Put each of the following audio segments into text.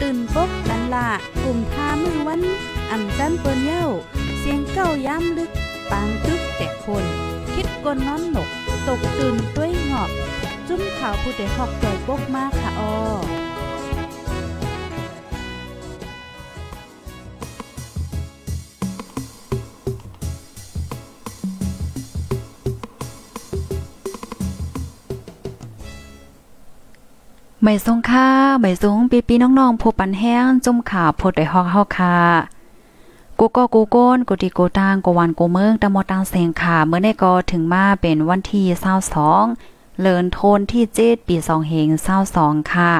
ตื่นปกกันละกลุ่มท่ามือวันอ่ำจันเปิ้นเย้า เสียงเก้าย้ำลึก ปางตึกแต่คน คิดกนนอนหนก ตกตื่นด้วยหงอบ จุ้มข่าวผู้เดหอกใจปกมากค่ะออ ไม่ทรงค่าไม่ทรงปีปีน้องๆผู้ปันแห้งจุ่มขาพดได้ฮอกเฮาค่ะกูก็กูโก้นกูดีกูตางกูวันกูเมืองตะมอตังเสียงค่ะเมื่อในก็ถึงมาเป็นวันที่22เลินโทนที่7ปี2เฮง22ค่ะ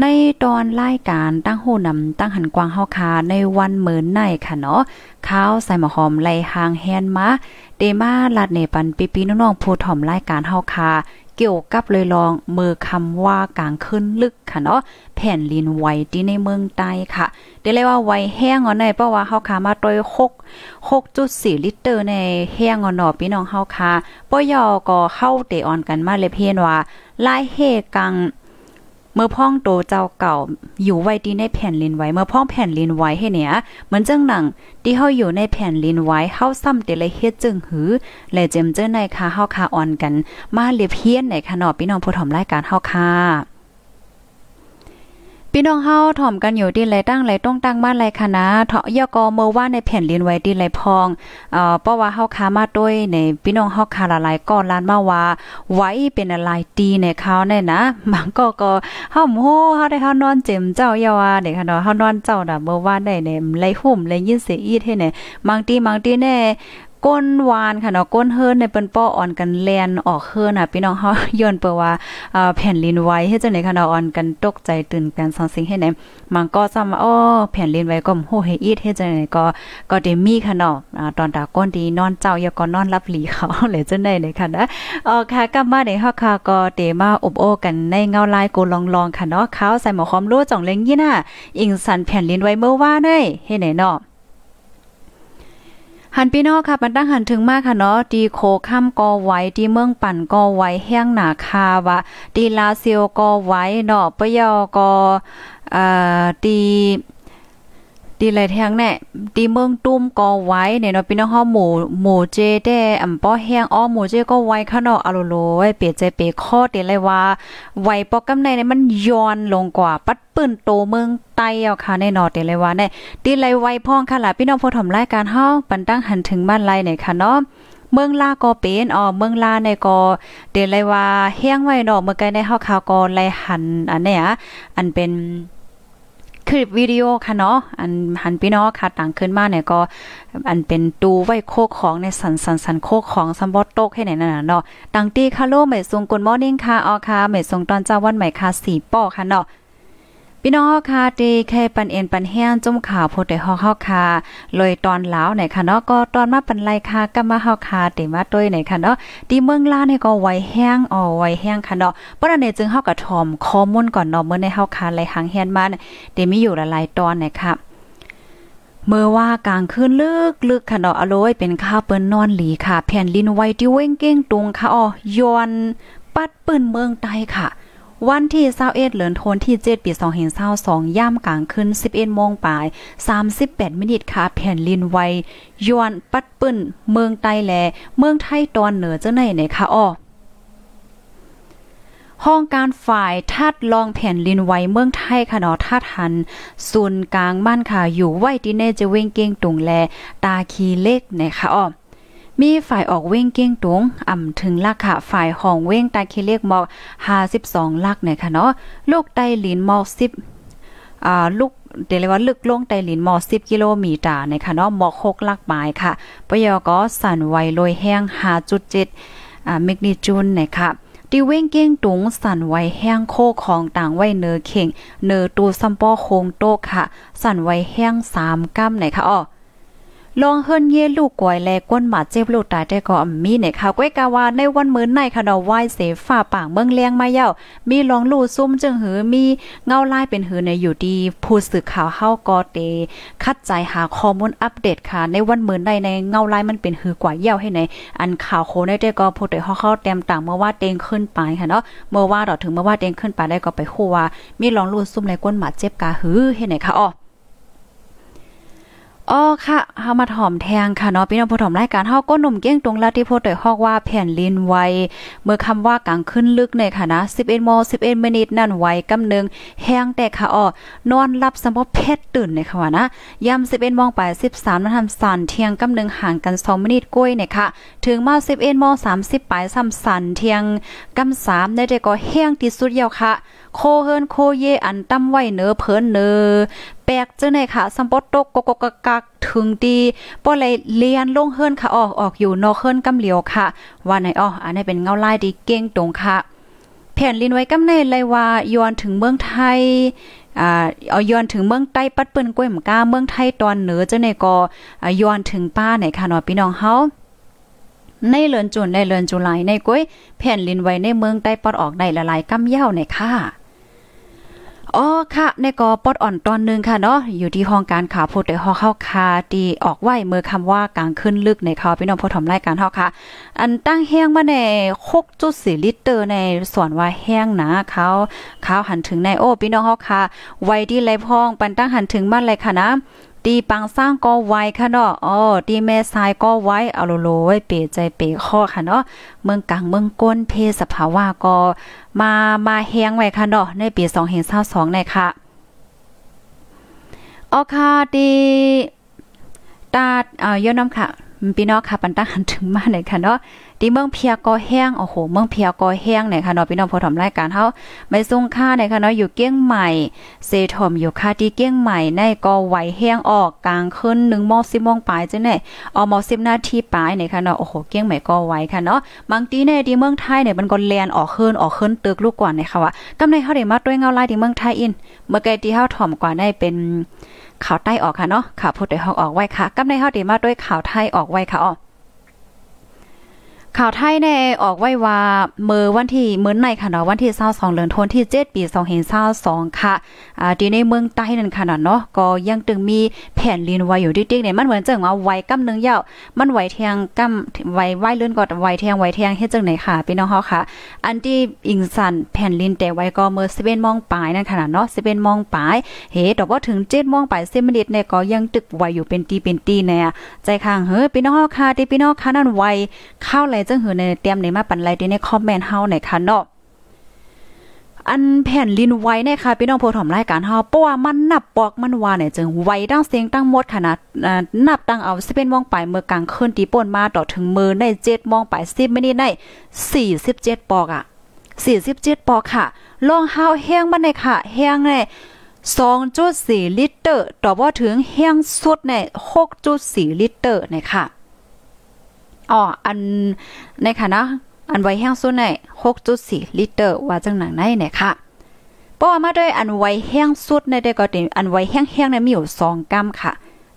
ในตอนรายการตั้งหูนำตั้งหันกวางเฮาคาในวันเหมือนในค่ะเนาะข้าวใส่หมอหอมไล่หางแฮนมาเดมาลาดเนปันปีปีน้องๆผู้ถ่อมรายการเฮาคา เกี่ยวกับเลยลองเมือคำว่ากลางขึ้นลึกค่ะเนาะแผ่นลินไหวที่ในเมืองใต้ค่ะเดี๋ยวเลยว่าไวแห้งอ่อนในเพราะว่าเฮาคามาโดย6 6.4 ลิตรในแห้งอ่อนเนาะพี่น้องเฮาค่ะปยอก็เข้าเตออนกันมาเลยเพียนว่าลายเฮกัง เมื่อพ่องโตเจ้าเก่าอยู่ไว้ที่ในแผ่นลินไว้เมื่อพ่องแผ่นลินไว้ให้เนี่ยเหมือนจังหนังที่เฮาอยู่ในแผ่นลินไว้เฮาซ้ำแต่ละเฮ็ดจึงหือและเจมเจ้อในค่ะเฮาคาอ่อนกัน มาเลียเพียนในค่ะเนาะพี่น้องผู้ถมรายการเฮาค่ะ พี่น้องเฮาถ่อมกันอยู่ที่ไรตั้งไรต้องตั้งบ้านไรคณะเถาะยกอเมื่อว่าในแผ่นเรียนไว้ที่ไรพองเอ่อเพราะว่าเฮาค้ามาด้วยในพี่น้องเฮาค้าหลายก่อนลานมาว่าไว้เป็นอะไรตีในเขาเนี่ยนะบางก็ก็เฮาโหเฮาได้เฮานอนเจ็มเจ้าเยาว่าเนี่ยค่ะเนาะเฮานอนเจ้าน่ะเมื่อว่าได้ในไรหุ่มไรยินเสียอีเท่เนี่ยบางทีบางทีแน่ ก้นวานค่ะเนาะก้นเฮิรนในเปิ้นป้ออ่อนกันแลนออกเฮิรนน่ะพี่น้องเฮาย้อนเปิว่าแผ่นลินไหวเฮ็ดจังได๋ค่ะเนาะอ่อนกันตกใจตื่นกันสังสิ่งให้ไหนมันก็ซ้ำว่าอ้อแผ่นลินไหวก็โหเฮอีดเฮ็ดจังได๋ก็ก็ได้มีค่ะเนาะตอนตาก้นดีนอนเจ้าอย่าก็นอนรับหลีเขาเลยจังได๋เนี่ยค่ะนะเออค่ะกลับมาในเฮาค่ะก็เตมาอบโอกันในเงาลายกูลองๆค่ะเนาะเขาใส่หมอคอมรู้จ่องเล็งยี่น่ะอิงสันแผ่นลินไหวเมื่อว่าได้เฮ็ดไหนเนาะ หันพี่น้องค่ะมันตั้งหันถึงมากค่ะเนาะดีโคข้ามกอไว้ดีเมืองปั่นกอไว้แห้งหนาคาวะดีลาเซียวกอไว้เนาะปะยอกอเอ่อดี ดีเลยแทงแน่ดีเมืองตุ้มก็ไว้เนี่ยเนาะพี่น้องเฮาหมู่หมู่เจได้อำป้อแห้งอ้อหมู่เจก็ไว้ค่ะเนาะอะโลโลไว้เปียใจเปข้อเดเลยว่าไว้ปอกกำในเนี่ยมันย้อนลงกว่าปัดปืนโตเมืองใต้เอาค่ะในนอเดเลยว่าเนี่ยดีเลยไว้พ้องค่ะล่ะพี่น้องผู้ถมรายการเฮาปันตั้งหันถึงบ้านไรเนี่ยค่ะเนาะเมืองลาก็เป็นอ๋อเมืองลาในก็เดเลยว่าแห้งไว้เนาะเมื่อไกลในเฮาข่าวก็ไลหันอันเนี้ยอันเป็น คลิปวิดีโอค่ะเนาะอันหันพี่น้องค่ะต่างขึ้นมาเนี่ยก็อันเป็นตูไว้โคกของในสันสันสันโคกของซัมบอตโตกให้ไหนนั่นน่ะเนาะตังตีคาโลเมซุงกุนมอร์นิ่งค่ะออค่ะเมซุงตอนเจ้าวันใหม่ค่ะสีป้อค่ะเนาะ พี่น้องค่ะเตแค่ปันเอ็นปันแห้งจุ่มข่าวโพดได้ฮอกเฮาค่ะเลยตอนลาวไหนค่ะเนาะก็ตอนมาปันไลค่ะก็มาเฮาค่ะเตมาต้วยไหนค่ะเนาะตีเมืองลาวนี่ก็ไวแห้งอ๋อไวแห้งค่ะเนาะปะนั้นจึงเฮาก็ถ่อมข้อมูลก่อนเนาะเมื่อในเฮาค่ะไลหางแฮนมาเตมีอยู่หลายๆตอนไหนะคะเมื่อว่ากลางคืนลึกลึกค่ะเนาะอโลยเป็นข้าวเปิ้นนอนหลีค่ะ แผ่นลินไว้ที่เว้งเก้งตุงค่ะอ๋อยอนปัดปื้นเมืองใต้ค่ะ วันที่21เดือนธันวาคมที่7ปี2022ย่ามกลางคืน11โมงปลาย38มินิทค่ะแผ่นลินไวยวนปัดปึ้นเมืองใต้แล เมืองไทยตอนเหนือจังไหนไหนคะอ้อห้องการฝ่ายทัดลองแผ่นลินไวเมืองไทยค่ะเนาะทัดหันศูนย์กลางบ้านค่ะอยู่ไว้ที่เนจะเวงเก้งตุงแล ตาคีเล็กนะคะอ้อ มีฝ่ายออกเว้งเก้งตุงอ่ำถึงลักค่ะฝ่ายห้องเว้งตาคิเลกหมอก52ลักเนี่ยค่ะเนาะลูกไตหลินหมอก10อ่าลูกเดเลยว่าลึกลงไตหลินหมอก10กิโลเมตรนะคะเนาะหมอก6ลักหมายค่ะปยก็สั่นไวลอยแห้ง5.7อ่าเมกนิจูนนะคะดิเว้งเก้งตุงสั่นไว้แห้งโคของต่างไว้เนอเข่ง เนอตูซัมปอโคงโตค่ะ สั่นไว้แห้งสามก้ำไหนคะอ้อ ลองเฮิรนเย่ลูกกวยแลก้นหมาเจ็บลูกตายได้ก็มีเนี่ยค่ะก้วยกาวาในวันมื้อในค่ะดอกไหว้เสฝ่าป่างเมืองเลียงมาเย้ามีลองลู่ซุ่มจึงหือมีเงาลายเป็นหือในอยู่ดีผู้สื่อข่าวเฮาก็เตคัดใจหาข้อมูลอัปเดตค่ะ ในวันมื้อในในเงาลายมันเป็นหือกว่าเย้าให้ในอันข่าวโคได้ได้ก็ผู้ใดเฮาเข้าเต็มต่างเมื่อว่าเตงขึ้นไปค่ะเนาะเมื่อว่าดอกถึงเมื่อว่าเตงขึ้นไปได้ก็ไปคู่ว่ามีลองลู่ซุ่มในก้นหมาเจ็บกาหือเฮ็ดไหนคะอ้อ อ๋อค่ะเฮามาถ่อมแทงค่ะเนาะพี่น้องผู้ถ่อมรายการเฮาก็หนุ่มเก้งตรงลาที่โพดได้ฮอกว่าแผ่นลินไวเมื่อคำว่ากลางขึ้นลึกในค่ะนะ11โม11มินิทนั่นไวกำนึงแห้งแต่ค่ะอ๋อนอนรับสมบเพชรตื่นในค่ะว่านะยาม11โมงไป13นาทีสันเที่ยงกำนึงห่างกัน2มินิก้อยเนี่ยค่ะ ถึงมา11โมง30ไปซ้ำสันเที่ยงกำ3ได้แต่ก็แห้งที่สุดยาวค่ะ โคเฮินโคเยอันตั้มไว้เนอเพิ่นเนอ ปลกจังได๋ค่ะสัมปตกกกกักถึงดีบ่เลยเลียนลงเฮิรนค่ะออกออกอยู่นอกเฮิรนกำเหลียวค่ะ ว่าไหนอ้ออันนี้เป็นเงาลายดีเก่งตรงค่ะแผ่นลินไว้กำในเลยว่าย้อนถึงเมืองไทยอ่าเอาย้อนถึงเมืองใต้ปัดเปิ้นก้วยหมก้าเมืองไทยตอนเหนือจังได๋ก็ย้อนถึงป้าไหนค่ะเนาะพี่น้องเฮาในเลือนจุนในเลือนจุลายในก้อยแผ่นลินไว้ในเมืองใต้ปอดออกได้ละลายกำเย้าในค่ะ อ๋อค่ะในกอปอดอ่อนตอนนึงค่ะเนาะอยู่ที่ห้องการข่าวพูดแต่ฮอเข้าคาดีออกไหวเมื่อคำว่ากลางขึ้นลึกในข่าวพี่น้องผู้ถมรายการเฮาค่ะ อันตั้งแห้งมาใน6.4ลิตรในส่วนว่าแห้งนะเขาเขาหันถึงในโอ้พี่น้องเฮาค่ะ ไว้ที่ไรพ้องปันตั้งหันถึงมาเลยค่ะนะ ตีปังสร้างก็ไว้ค่ะเนาะอ๋อตีแม่ทรายก็ไว้เอาโลโลไว้เปใจเปข้อค่ะเนาะเมืองกลางเมืองก้นเพศสภาวะก็มามาแห้งไว้ค่ะเนาะในปี2022ในค่ะออค่ะตีตาเอ่อยอนน้ำค่ะพี่น้องค่ะปันตั้งหันถึงมาหนค่ะเนาะ ดีเมืองเพียก็แห้งโอ้โหเมืองเพียก็แห้งไหนค่ะเนาะพี่น้องพอทำรายการเฮาไม่ส่งค่าไหนค่ะเนาะอยู่เกี้ยงใหม่เซทอมอยู่ค่าที่เกี้ยงใหม่ในก็ไหวแห้งออกกลางขึ้น1โมง10โมงปลายจังได๋ออมอ10นาทีปลายไหนค่ะเนาะโอ้โหเกี้ยงใหม่ก็ไหวค่ะเนาะบางทีในที่เมืองไทยเนี่ยมันก็แลนออกขึ้นออกขึ้นตึกลูกกว่าเนี่ยค่ะว่ากำในเฮาได้มาด้วยเงาลายที่เมืองไทยอิน เมื่อไกลที่เฮาถ่อมกว่าได้เป็นข่าวใต้ออกค่ะเนาะข่าวพูดได้ฮอกออกไว้ค่ะกำในเฮาได้มาด้วยข่าวไทยออกไว้ค่ะอ๋อ ข่าวไทยในออกไว้ว่าเมื่อวันที่เมื่อในค่ะเนาะวันที่22เดือนธันวาคมที่ 7 ปี2022ค่ะอ่าที่ในเมืองใต้นั่นค่ะเนาะก็ยังตึงมีแผ่นลินไว้อยู่ติ๊กๆเนี่ยมันเหมือนจังว่าไว้กำนึงยาวมันไว้เทียงกำไว้ไว้เลื่อนก็ไว้เทียงไว้เทียงเฮ็ดจังไหนค่ะพี่น้องเฮาค่ะ อันที่อิงสันแผ่นลินแต่ไว้ก็เมื่อ11โมงปลายนั่นค่ะเนาะ11โมงปลายเฮ็ดดอกว่าถึง7โมงปลาย10นาทีเนี่ยก็ยังตึกไว้อยู่เป็นตีเป็นตีแน่ใจข้างเฮ้อพี่น้องเฮาค่ะที่พี่น้องค่ะนั่นไว้เข้าไหลจังหือในเตรียมในมาปันไลที่ในคอมเมนต์เฮาในค่ะเนาะอันแผ่นลินไว้เนี่ยค่ะพี่น้องผู้ถมรายการเฮาเพราะว่ามันนับปอกมันว่าเนี่ยจึงไว้ตั้งเสียงตั้งหมดขนาดนับตั้งเอา11โมองไปเมื่อกลางคืนตีป่นมาต่อถึงมือใน7โมองไป10มินิได้47ปอกอะ47ปอกค่ะลองเฮาแห้งมันในค่ะแห้งใน2.4ลิตร ต่อว่าถึงแห้งสุดใน6.4ลิตรนะคะ อ๋ออันในค่ะเนาะอันไวแห้งสุดใน6.4 ลิตรว่าจังหนังไหนเนี่ยค่ะเพราะว่ามาด้วยอันไวแห้งสุดในได้ก็ติอันไวแห้งๆเนี่ยมีอยู่2กรัมค่ะ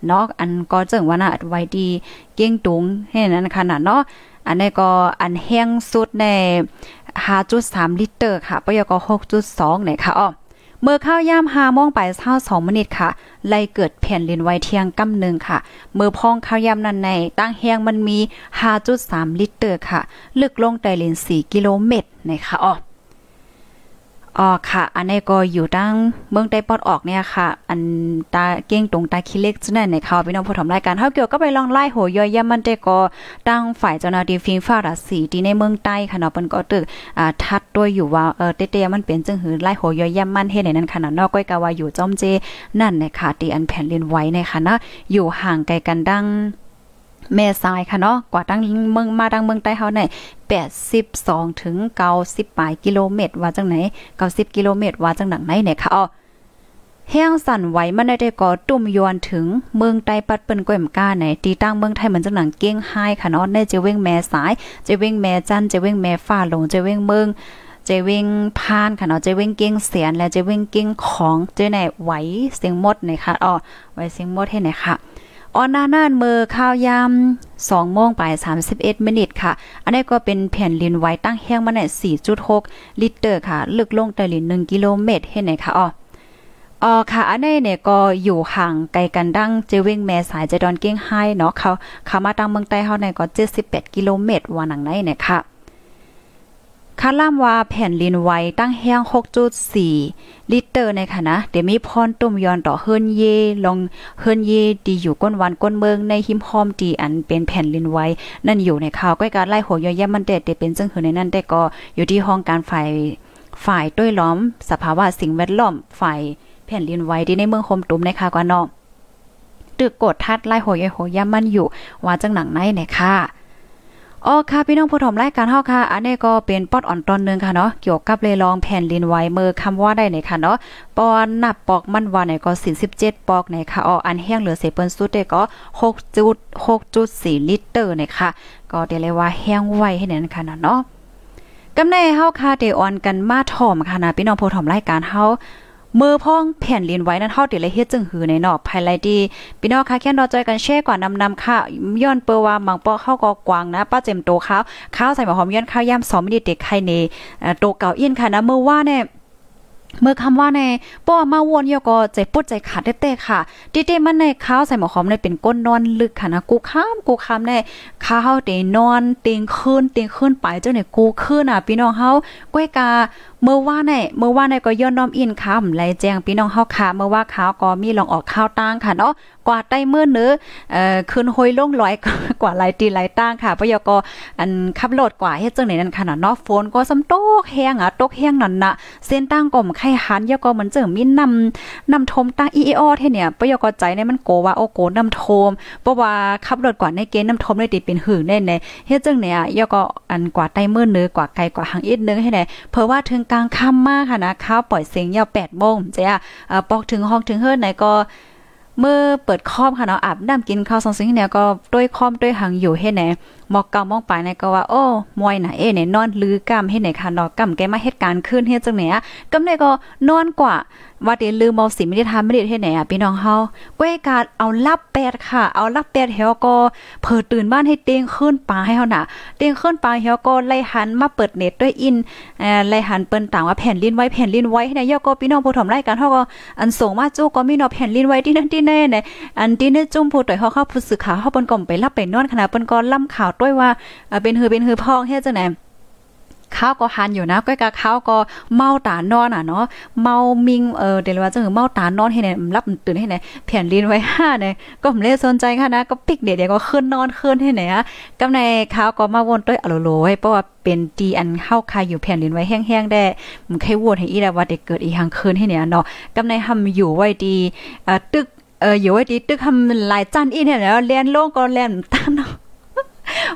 เนาะอันก็จังว่าน่ะไวดีเก้งตุงให้นั้นขนาดเนาะอันนี้ก็อันแห้งสุดใน5.3 ลิตรค่ะปยก็6.2เนี่ยค่ะอ้อ เมื่อข้าวย่ามหาโมงไปเช้าสองมินิตค่ะ ไล่เกิดแผ่นลินไวเที่ยงกำหนึ่งค่ะ เมื่อพองข้าวย่ำนั้นใน ตั้งแหงมันมี 5.3 ลิตรค่ะ ลึกลงแต่ลิน4กิโลเมตรนะคะอ๋อ อ๋อค่ะ อันนี้ก็อยู่ตั้งเมืองใต้ปอดออกเนี่ยค่ะ อันตาเก้งตรงตาคิเล็กจังนั้นในข่าวพี่น้องผู้ชมรายการเฮาเกี่ยวก็ไปลองไล่โหย่อยยามันได้ก็ตั้งฝ่ายเจ้าหน้าที่ฟิงฟ้าราศีที่ในเมืองใต้ค่ะเนาะเปิ้นก็ตึกอ่าทัดด้วยอยู่ว่าเออเตๆมันเป็นจังหือไล่โหย่อยยามันเฮ็ดในนั้นขนาดนอกก้อยกะว่าอยู่จ้อมเจนั่นในค่ะที่อันแผ่นลินไหวในค่ะนะอยู่ห่างไกลกันดัง แม่ทรายค่ะเนาะกว่าตั้งเมืองมาดังเมืองใต้เฮาเนี่ย82 ถึง 90ปลายกิโลเมตร ว่าจังไหน90 กิโลเมตร ว่าจังหนังไหนเนี่ยค่ะอ๋อแห้งสั่นไหวมันได้ก่อตุ่มยวนถึงเมืองไต้ปัดเปิ้นก้อยมก้าไหนตีตั้งเมืองไทยเหมือนจังหนังเก้งไห้ค่ะเนาะในจะเว้งแม่สาย จะเว้งแม่จันจะเว้งแม่ฟ้าลงจะเว้งเมืองจเวงพานค่ะเนาะเจเวงเก้งเสียนและเจเวงเก้งของเจไหนไหวเสียงมดนะคะอ๋อไหวเสียงมดให้ไหนค่ะ ออนนานานมือข้าวยาม2โมงไป31มินิทค่ะ อันนี้ก็เป็นแผ่นลินไหวตั้งแห้งมาใน4.6 ลิตรค่ะ ลึกลงแต่ลิน1กิโลเมตรให้ไหนค่ะอ๋ออ๋อค่ะอันนี้เนี่ยก็อยู่ห่างไกลกันดั้งเจวิงแม่สายเจดอนเก้งไฮเนาะเขาเขามาตั้งเมืองใต้เฮาในก็78กิโลเมตรว่าหนังไหนเนี่ยค่ะ คาล่ามว่าแผ่นลินไว้ตั้งแห้ง 6.4 ลิตรในค่ะนะ เดี๋ยวมีพรตุ่มยอนต่อเฮินเย ลองเฮินเยดีอยู่ก้นวันก้นเมืองในหิมหอมดีอันเป็นแผ่นลินไว้ นั่นอยู่ในข่าวก้อยการไล่หัวยอย่มันเด็ดเป็นจังหือในนั้นแต่ก็อยู่ที่ห้องการฝ่ายฝ่ายด้วยล้อม สภาวะสิ่งแวดล้อมฝ่ายแผ่นลินไว้ที่ในเมืองโฮมตุ่มในค่ะกว่านาะตึกกดทัดไล่หัวยหัวย่มันอยู่ว่าจังหนังในในค่ะ อ๋อค่ะพี่น้องผู้ชมรายการเฮาค่ะ อันนี้ก็เป็นปอดอ่อนตอนนึงค่ะเนาะเกี่ยวกับเลยลองแผ่นลินไหวมือคำว่าได้ไหนค่ะเนาะปอนนับปอกมันว่าไหนก็47ปอกไหนค่ะอ๋ออันแห้งเหลือเสเปิ้นสุดได้ก็6.6.4ลิตรไหนค่ะ ก็ได้เลยว่าแห้งไวให้นั่นค่ะเนาะกำในเฮาค่ะเดออนกันมาถ่อมค่ะนะพี่น้องผู้ชมรายการเฮา มือพ่องแผ่นลินไว้นั้นเฮาติเลยเฮ็ดจึงหือในนอกภายไลดีพี่น้องค่ะแค่นอจอยกันแช่ก่อนนำนำค่ะย้อนเปอว่ามังปอเข้าก็กวางนะป้าเจมโตข้าวข้าวใส่หมอหอมย้อนข้าวย่ำ2มินิเด็กไข่เนโตเก่าอินค่ะนะเมื่อว่าเนี่ยเมื่อคำว่าในป้อมาวนยก็ใจปุดใจขาดเต้ๆค่ะดิเต้มันในข้าวใส่หมอหอมในเป็นก้นนอนลึกค่ะนะกูข้ามกูข้ามในข้าวเตนอนเตียงคืนเตียงคืนไปเจ้าเนี่ยกูคืนอะพี่น้องเฮาก้อยกา เมื่อว่าในเมื่อว่าในก็ย้อนน้อมอินค่ะไหลแจ้งพี่น้องเฮาค่ะเมื่อว่าข้าวก็มีลองออกข้าวตั้งค่ะเนาะกว่าใต้เมื่อเนื้อเอ่อขึ้นห้อยลงลอยกว่าหลายตีหลายตั้งค่ะปยก็อันขับรถกว่าเฮ็ดจังไหนนั่นค่ะเนาะฝนก็สำตกแห้งอะตกแห้งนั่นน่ะเส้นตั้งก็มไข่หันยก็เหมือนเจิงมีนำนำทมตั้งอีออเท่เนี่ยปยก็ใจในมันโกว่าโอโกนำทมเพราะว่าขับรถกว่าในเกณฑ์นำทมได้ติเป็นหือแน่ในเฮ็ดจังเนี่ยยก็อันกว่าใต้เมื่อเนื้อกว่าไกลกว่าหางอีกนึงให้ไหนเพราะว่าถึงกลางค่ำมากค่ะนะข้าวปล่อยเสียงยาว8โมงจ้ะอ่าปอกถึงห้องถึงเฮิรนไหนก็เมื่อเปิดคอมค่ะเนาะอาบน้ำกินข้าวสองสิ่งเนี่ยก็ด้วยคอมด้วยหังอยู่เฮ็ดไหน หมอกเก่ามองไปเนี่ยก็ว่า โอ้มวยไหนเอ้เน่นอนลือกำเฮ็ดไหนค่ะนาะกำแกมาเหตุการณ์ขึ้นเฮ็ดจังไหนอะกำได้ก็นอนกว่าว่าเดี๋ยวลืมเอาสิไม่ได้ทำไม่ได้เฮ็ดไหนอะพี่น้องเฮาก้อยการเอาลับแปดค่ะ เอาลับแปดเฮาก็เผิดตื่นบ้านให้เตียงขึ้นปลาให้เฮาน่ะเตียงขึ้นปลาเฮาก็ไล่หันมาเปิดเน็ตด้วยอินเอ่อไล่หันเปิ้นต่างว่าแผ่นลิ้นไว้แผ่นลิ้นไว้ให้นายก็พี่น้องผู้ถมรายการเฮาก็อันส่งมาจู้ก็มีเนาะแผ่นลิ้นไว้ที่นั่นที่แน่เนี่ยอันที่นี่จุ่มผู้ต่อยเฮาเข้าผู้สื่อข่าวเฮาเปิ้นก็ไปรับไปนอนขนาดเปิ้นก็ล่ำข่าวด้วยว่าเป็นหือเป็นหือพองเฮ็ดจังไหนข้าวก็หันอยู่นะก้อยกะข้าวก็เมาตานอนอะเนาะเมามิงเออเดี๋ยวว่าจังเมาตานอนให้เนี่ยรับตื่นให้เนี่ยแผ่นลิ้นไว้ห้าเนี่ยก็ไม่ได้สนใจค่ะนะก็ปิกเดี๋ยวก็ขึ้นนอนขึ้นให้ไหนอะกำในข้าวก็มาวนด้วยอโลโลให้เพราะว่าเป็นดีอันเข้าคายอยู่แผ่นลิ้นไว้แห้งๆได้มันแค่วนให้อีแล้ว่าเด็กเกิดอีหังคืนให้เนี่ยเนาะกำในทำอยู่ไว้ดีเอ่อตึกเอออยู่ไว้ดีตึกทำหลายจันอีเนี่ยแล้วเรียนโลกก็เรียนตั้งเนาะ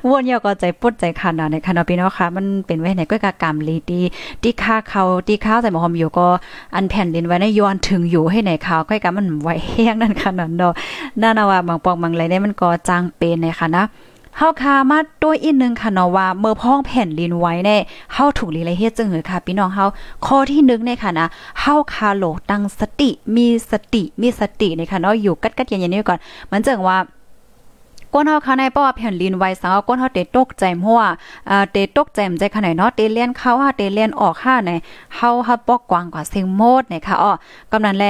วนยอก็ใจปุดใจคันนะในคันพี่น้องค่ะ มันเป็นไว้ไหนก็กะกรรมลีดีที่ค่าเขาที่ข้าวใส่หมอหอมอยู่ก็อันแผ่นดินไว้ในย้อนถึงอยู่ให้ไหนข่าวก็กะมันไว้แห้งนั่นขนาดเนาะน่านาว่าบางปองบางไรเนี่ยมันก็จางเป็นในค่ะนะเฮาคามาด้วยอีกนึงค่ะเนาะว่าเมื่อพ้องแผ่นดินไว้แน่เฮาถูกลีไรเฮ็ดจังหือค่ะพี่น้องเฮาข้อที่1เนี่ยค่ะนะเฮาคาโลตั้งสติมีสติมีสติในค่ะเนาะอยู่กัดๆเย็นๆนี่ก่อนมันจังว่า ก้นเฮาคาในป้อแผ่นลินไว้สังก้นเฮาเตตกใจหัวอ่าเตตกใจมใจขนาดเนาะเตเลียนเข้าฮาเตเลียนออกห้าในเฮาฮับปอกกว้างกว่าเสียงโมดเนี่ยค่ะอ้อกำนันแล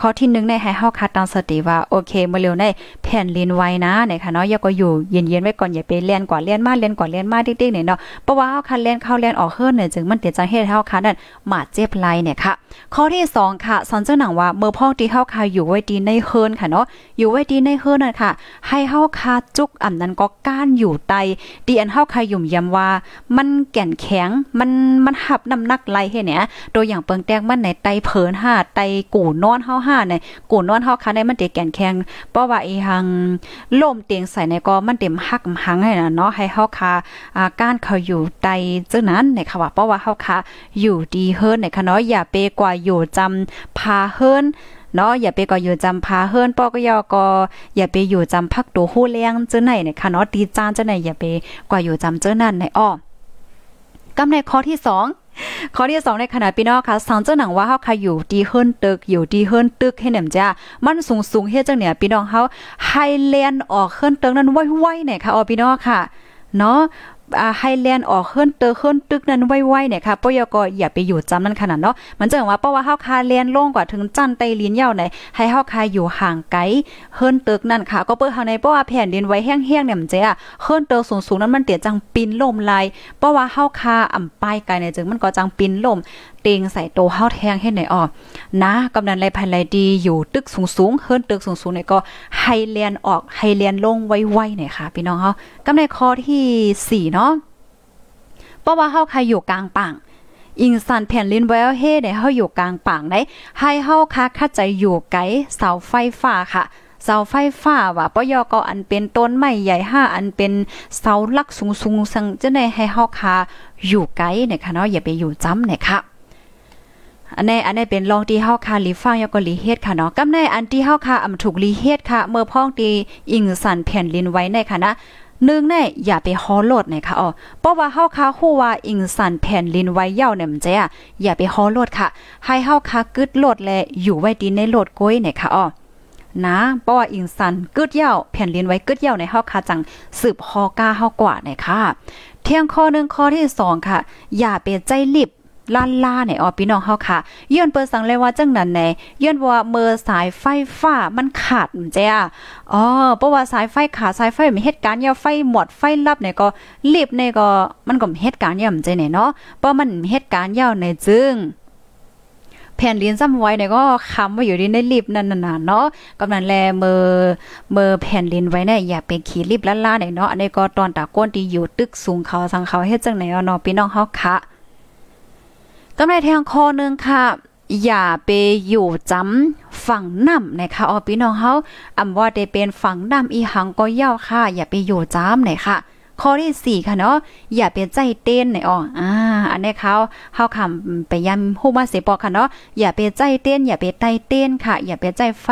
ข้อที่1ในให้เฮาคัดตั้งสติว่า โอเคมื่อเร็วในแผ่นลินไว้นะเนี่ยค่ะเนาะอย่าก็อยู่เย็นๆไว้ก่อนอย่าไปเลียนกว่าเลียนมาเลียนกว่าเลียนมาติ๊กๆเนี่ยเนาะเพราะว่าเฮาคัดเลียนเข้าเลียนออกเฮิรนเนี่ยจึงมันเตจังเฮ็ดห้เฮาคัดนั่นมาเจ็บไหลเนี่ยค่ะ ข้อที่2ค่ะสอนเจ้าหนังว่าเมื่อพ่อที่เฮาคาอยู่ไว้ดีในเฮิรนค่ะเนาะอยู่ไว้ดีในเฮิรนน่ะค่ะ ให้เฮาคาจุกอ่ำนั้นก็ก้านอยู่ไตดีอันเฮาคายุ่มยำว่า มันแก่นแข็งมันมันหับน้ำหนักไหลเฮ็ดเนี่ยตัวอย่างเปิงแตกมันในไตเผินห้าไตกูนอนเฮาห้าในกูนอนเฮาค่ะในมันเตแก่นแข็งเพราะว่าอีหังล่มเตียงใส่ในก็มันเต็มหักหังให้นะเนาะให้เฮาคาอากานเขาอยู่ไตจังนั้นในค่ะว่าเพราะว่าเฮาคาอยู่ดีเฮิรนในค่ะเนาะอย่าเปกว่าอยู่จำพาเฮิรนเนาะอย่าไปก็อยู่จำพาเฮิรนปอกยอก็อย่าไปอยู่จำพักตัวฮู้เลี้ยงเจ้าไหนเนี่ยค่ะเนาะตีจานเจ้าไหนอย่าไปกว่าอยู่จำเจ้านั่นในอ้อกำในข้อที่สอง ข้อที่สองในขณะพี่น้องค่ะสังเจ้าหนังว่าเฮาค่ะอยู่ดีเฮิรนตึกอยู่ดีเฮิรนตึกให้แหนมจ้ามันสูงสูงเฮ็ดจังเนี่ยพี่น้องเฮาไฮแลนด์ออกเฮิรนตึกนั้นไวๆเนี่ยค่ะอ๋อพี่น้องค่ะเนาะ ไฮแลนด์ออกเฮิรนเตอร์เฮิรนตึกนั้นไวๆเนี่ยค่ะปยกอย่าไปอยู่จำนั้นขนาดเนาะมันจะว่าเพราะว่าเฮาคาแลนลงกว่าถึงจันไตลิ้นยาวไหนให้เฮาคาอยู่ห่างไกลเฮิรนตึกนั่นค่ะ ก็เปิ้เฮาในเพราะว่าแผ่นดินไว้แห้งๆเนี่ยมันจะเฮิรนเตอร์สูงๆนั้นมันเตียจังปินลมลายเพราะว่าเฮาคาอ่ำป้ายไกลเนี่ยจึงมันก็จังปินลม เตงใส่โตเฮาแทงให้ไหนออกนะกำนันไรภายไรดีอยู่ตึกสูงๆเฮิรนตึกสูงๆเนี่ยก็ไฮแลนออกไฮแลนลงไวๆเนี่ยค่ะ พี่น้องเฮากำในข้อที่4เนาะเพราะว่าเฮาใครอยู่กลางป่างอิงสันแผ่นลินไวเฮเนี่ยเฮาอยู่กลางป่างได้ให้เฮาคาคัดใจอยู่ไกลเสาไฟฟ้าค่ะเสาไฟฟ้าว่าปยก็อันเป็นต้นไม้ใหญ่ห้าอันเป็นเสาลักสูงๆสังจะได้ให้เฮาคาอยู่ไกลเนี่ยค่ะเนาะอย่าไปอยู่จ้ำเนี่ยค่ะ อันนี้อันนี้เป็นลองที่เฮาคาลีฟังยก็ลีเฮ็ดค่ะเนาะกำในอันที่เฮาคาอำถูกลีเฮ็ดค่ะ เมื่อพ้องตีอิงสันแผ่นลินไว้ในค่ะนะนึงแน่อย่าไปฮอโลดนะคะอ๋อเพราะว่าเฮาคาฮู้ว่าอิงสันแผ่นลินไว้เย่าเนี่ยมันจะอย่าไปฮอโลดค่ะ ให้เฮาคากึดโลดแลอยู่ไว้ดีในโลดก้อยนะคะอ๋อนะเพราะว่าอิงสันกึดเย่าแผ่นลินไว้กึดเย่าในเฮาคาจังสืบฮอกาเฮากว่านะคะเที่ยงข้อหนึ่งข้อที่สองค่ะ อย่าไปใจลิบ ล่าล่าเนี่ยอ๋อพี่น้องเฮาค่ะย้อนเปิดสังเลยว่าจังนั้นแน่ย้อนว่าเมื่อสายไฟฟ้ามันขาดจ้าอ๋อเพราะว่าสายไฟขาดสายไฟมีเหตุการณ์ยาไฟหมดไฟลับเนี่ยก็รีบเนี่ยก็มันก็เหตุการณ์ยามใจเนี่ยเนาะเพราะมันเหตุการณ์ยาวในจึงแผ่นลิ้นซ้ำไว้เนี่ยก็คำว่าอยู่ในลิฟต์นั่นน่ะเนาะกำนันแลเมอเมอแผ่นลิ้นไว้เนี่ยอย่าไปขี่ลิฟต์ล่าๆเนี่ยเนาะอันนี้ก็ตอนตาก้นที่อยู่ตึกสูงเขาสังเขาเฮ็ดจังไหนเนาะพี่น้องเฮาค่ะ กำไรแทงคอนึงค่ะ อย่าไปอยู่จำฝั่งน้ำนะคะอ๋อพี่น้องเฮาอำว่าได้เป็นฝั่งน้ำอีหังก็เย่าค่ะ อย่าไปอยู่จำเลยค่ะข้อที่สี่ค่ะเนาะอย่าไปใจเต้นในอ๋ออ่าอันนี้เขาเฮาคำไปย้ำฮู้มาเสปอค่ะเนาะอย่าไปใจเต้น อย่าไปไตเต้นค่ะ อย่าไปใจไฟ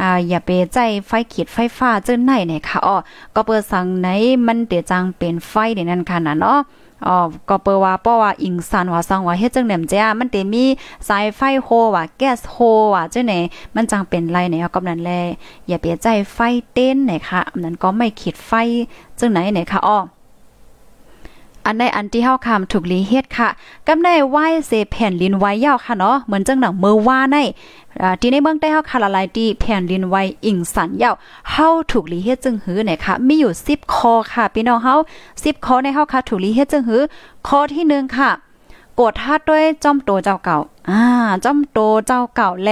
อ่าอย่าไปใจไฟขีดไฟฟ้าเจิ้นไหนเนี่ยค่ะอ๋อก็เปิดสั่งไหนมันเดี๋ยวจังเป็นไฟเดนั้นค่ะนะเนาะ อ๋อก็เปว่าเพราะว่าอิงสันว่าสังว่าเฮ็ดจังแหนมจ้ามันเตมีสายไฟโฮว่าแก๊สโฮว่าจังไหนมันจังเป็นไรเนี่ยกำนั้นแลอย่าเปียใจไฟเต้นไหนค่ะนั้นก็ไม่ขิดไฟจังไหนไหนค่ะอ้อ อันในอันที่เฮาคำถูกลีเฮ็ดค่ะกำได้ไหว้เสแผ่นลินไว้ยาวค่ะเนาะเหมือนจังหนังเมื่อว่าในที่ในเมืองใต้เฮาคาละลายที่แผ่นลินไว้อิงสันยาวเฮาถูกลีเฮ็ดจึงหือเนี่ยค่ะ มีอยู่10ข้อค่ะพี่น้องเฮา10ข้อในเฮาค่ะถูกลีเฮ็ดจึงหือข้อที่1ค่ะ กดทัดด้วยจอมโตเจ้าเก่า อ่าจอมโตเจ้าเก่าแล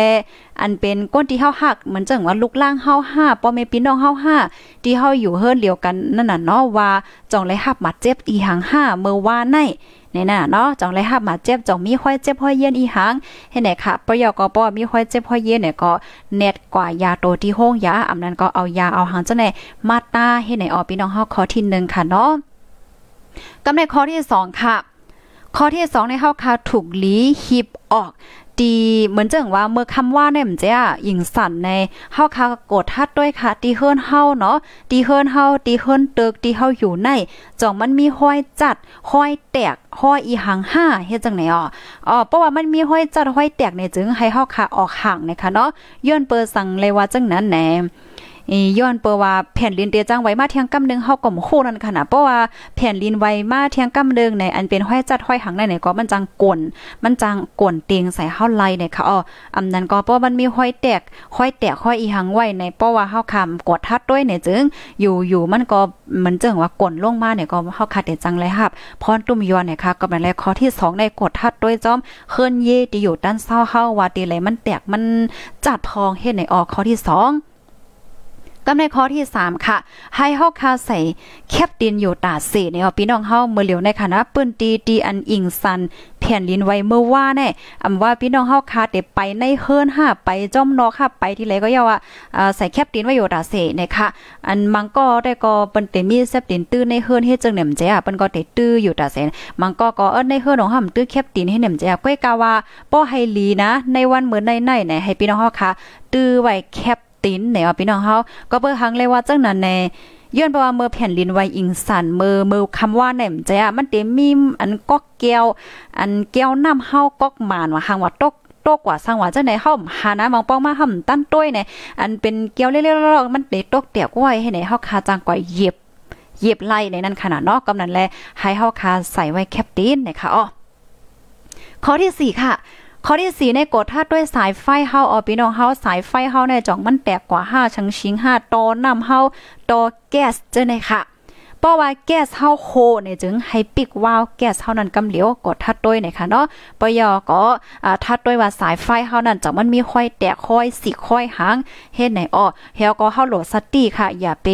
อันเป็นก้นที่เฮาหัก เหมือนจังว่าลูกล่างเฮาห้าป้อแม่พี่น้องเฮาห้าที่เฮาอยู่เฮิรนเดียวกันนั่นน่ะเนาะว่าจองเลยหับมาเจ็บอีหังห้าเมื่อว่าในในน่ะเนาะจองเลยหับมาเจ็บจองมีห้อยเจ็บห้อยเย็นอีหังให้ไหนค่ะปยก็ป้อมีห้อยเจ็บห้อยเย็นเนี่ยก็เน็ตกว่ายาโตที่ห้องยาอำนั้นก็เอายาเอาหางจังไหนมาตาให้ไหนออพี่น้องเฮาขอที่1ค่ะเนาะกำในข้อที่2ค่ะ ข้อที่2ในเฮาคาถูกลีฮิบออกดีเหมือนจังว่าเมื่อคำว่าเนี่ยมันจะยิงสั่นในเฮาคากดทัดด้วยค่ะตีเฮิรนเฮาเนาะตีเฮิรนเฮาตีเฮิรนเตึกตีเฮาอยู่ในจ่องมันมีห้อยจัดห้อยแตกห้อยอีหังห้าเฮ็ดจังไหนอ๋ออ๋อเพราะว่ามันมีห้อยจัดห้อยแตกในจึงให้เฮาคาออกห่างนะคะเนาะย้อนเปิดสั่งเลยว่าจังนั้นแหน ย้อนเปว่าแผ่นลินเตียจังไว้มาเทียงกำนึงเฮาก็บ่ฮู้นั่นค่ะนะเพราะว่าแผ่นลินไว้มาเทียงกำนึงในอันเป็นห้อยจัดห้อยหังในไหนก็มันจังกลนมันจังกลนเตียงใส่เฮาไล่เนี่ยค่ะอ๋ออำนั้นก็เพราะมันมีห้อยแตกห้อยแตกห้อยอีหังไว้ในเพราะว่าเฮาคำกดทัดด้วยเนี่ยจึงอยู่อยู่มันก็เหมือนจังว่ากลนลงมาเนี่ยก็เฮาคัดแต่จังเลยครับพรตุ้มยอนเนี่ยค่ะก็เป็นแลข้อที่2ในกดทัดด้วยจอมเคลื่อนเยที่อยู่ด้านเศร้าเฮาว่าตีไหลมันแตกมันจัดพองเฮ็ดในออกข้อที่2 กำในข้อที่3ค่ะ ให้เฮาคาใส่แคปตินอยู่ตาเสเนี่ยพี่น้องเฮาเมื่อเหลียวในคณะปื้นตีตีอันอิงซันแผ่นดินไหวเมื่อว่าแน่อำว่าพี่น้องเฮาคาเตไปในเฮิรนห้าไปจ้อมนอค่ะไปที่ไหนก็ย่าว่าอ่าใส่แคปตินไว้อยู่ตาเสนะคะอันมังก็ได้ก็เปิ้นเตมีแซบตินตื้อในเฮิรนเฮ็ดจังแหน่มเจ้าเปิ้นก็เตตื้ออยู่ตาเสมังก็ก็เอิ้นในเฮิรนของห่ำตื้อแคปตินให้แหน่มเจ้าก้อยกาว่าป้อให้ลีนะ ในวันเมื้อในๆไหนให้พี่น้องเฮาค่ะตื้อไว้แคป ตินเนี่ยพี่น้องเฮาก็เบิ่หังเลยว่าจังนั้นแน่ย้อนเพราะว่าเมื่อแผ่นดินไหวอิงสันเมื่อเมื่อคำว่าแหนมใจอะมันเต็มมีอันก๊อกแก้วอันแก้วน้ำเฮาก๊อกหมานว่าหางว่าตกตกกว่าสร้างว่าจังได๋เฮาหานะมองป้องมาห่ำตั้นต้วยเนี่ยอันเป็นแก้วเล็กๆมันเตตกเตียกไว้ให้ไหนเฮาคาจังกว่าเย็บเย็บไล่ในนั้นขนาดเนาะกำนั้นแลให้เฮาคาใส่ไว้แคปตินนะคะอ้อข้อที่ 4 ค่ะ ข้อที่4ในกดถ้าด้วยสายไฟเฮาออพี่น้องเฮาสายไฟเฮาในจ่องมันแตกกว่า5ชังชิง5ตอน้ำเฮาตอแก๊สเจ้าไหนค่ะ เพราะว่าแก๊สเฮาโคเนี่ยจึงให้ปิกวาวแก๊สเฮานั้นกำเหลียวกดทัดด้วยนะคะเนาะปยอก็อ่าทัดด้วยว่าสายไฟเฮานั้นจังมันมีค่อยแตกค่อยสิค่อยหางเฮ็ดไหนอ้อเฮาก็เฮาโหลดสติค่ะ อย่าไป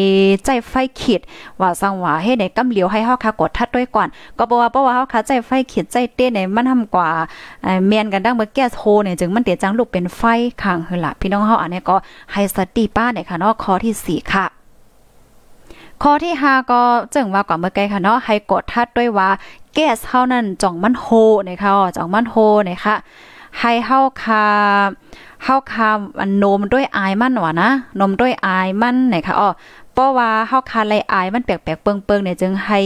ใจไฟขีดว่าสังว่าเฮ็ดไหนกำเหลียวให้เฮาค่ะกดทัดด้วยก่อนก็บ่ว่าเพราะว่าเฮาค่ะใจไฟขีดใจเต้นเนี่ยมันทำกว่าแม่นกันดังเมื่อแก๊สโฮเนี่ยจึงมันเตจังลูกเป็นไฟข้างคือล่ะพี่น้องเฮาอันนี้ก็ให้สติป้าเนี่ยค่ะเนาะข้อที่4ค่ะ ข้อที่5ก็จึงว่าก่อนเมื่อกี้ค่ะเนาะให้กดทัดด้วยว่าแก๊สเฮานั้นจ่องมันโฮนะคะจ่องมันโฮนะคะให้เฮาคาเฮาคาอันนมด้วยอายมันว่านะนมด้วยอายมันนะคะอ๋อเพราะว่าเฮาคาไลอายมันแปลกๆเปิงๆเนี่ยจึงให้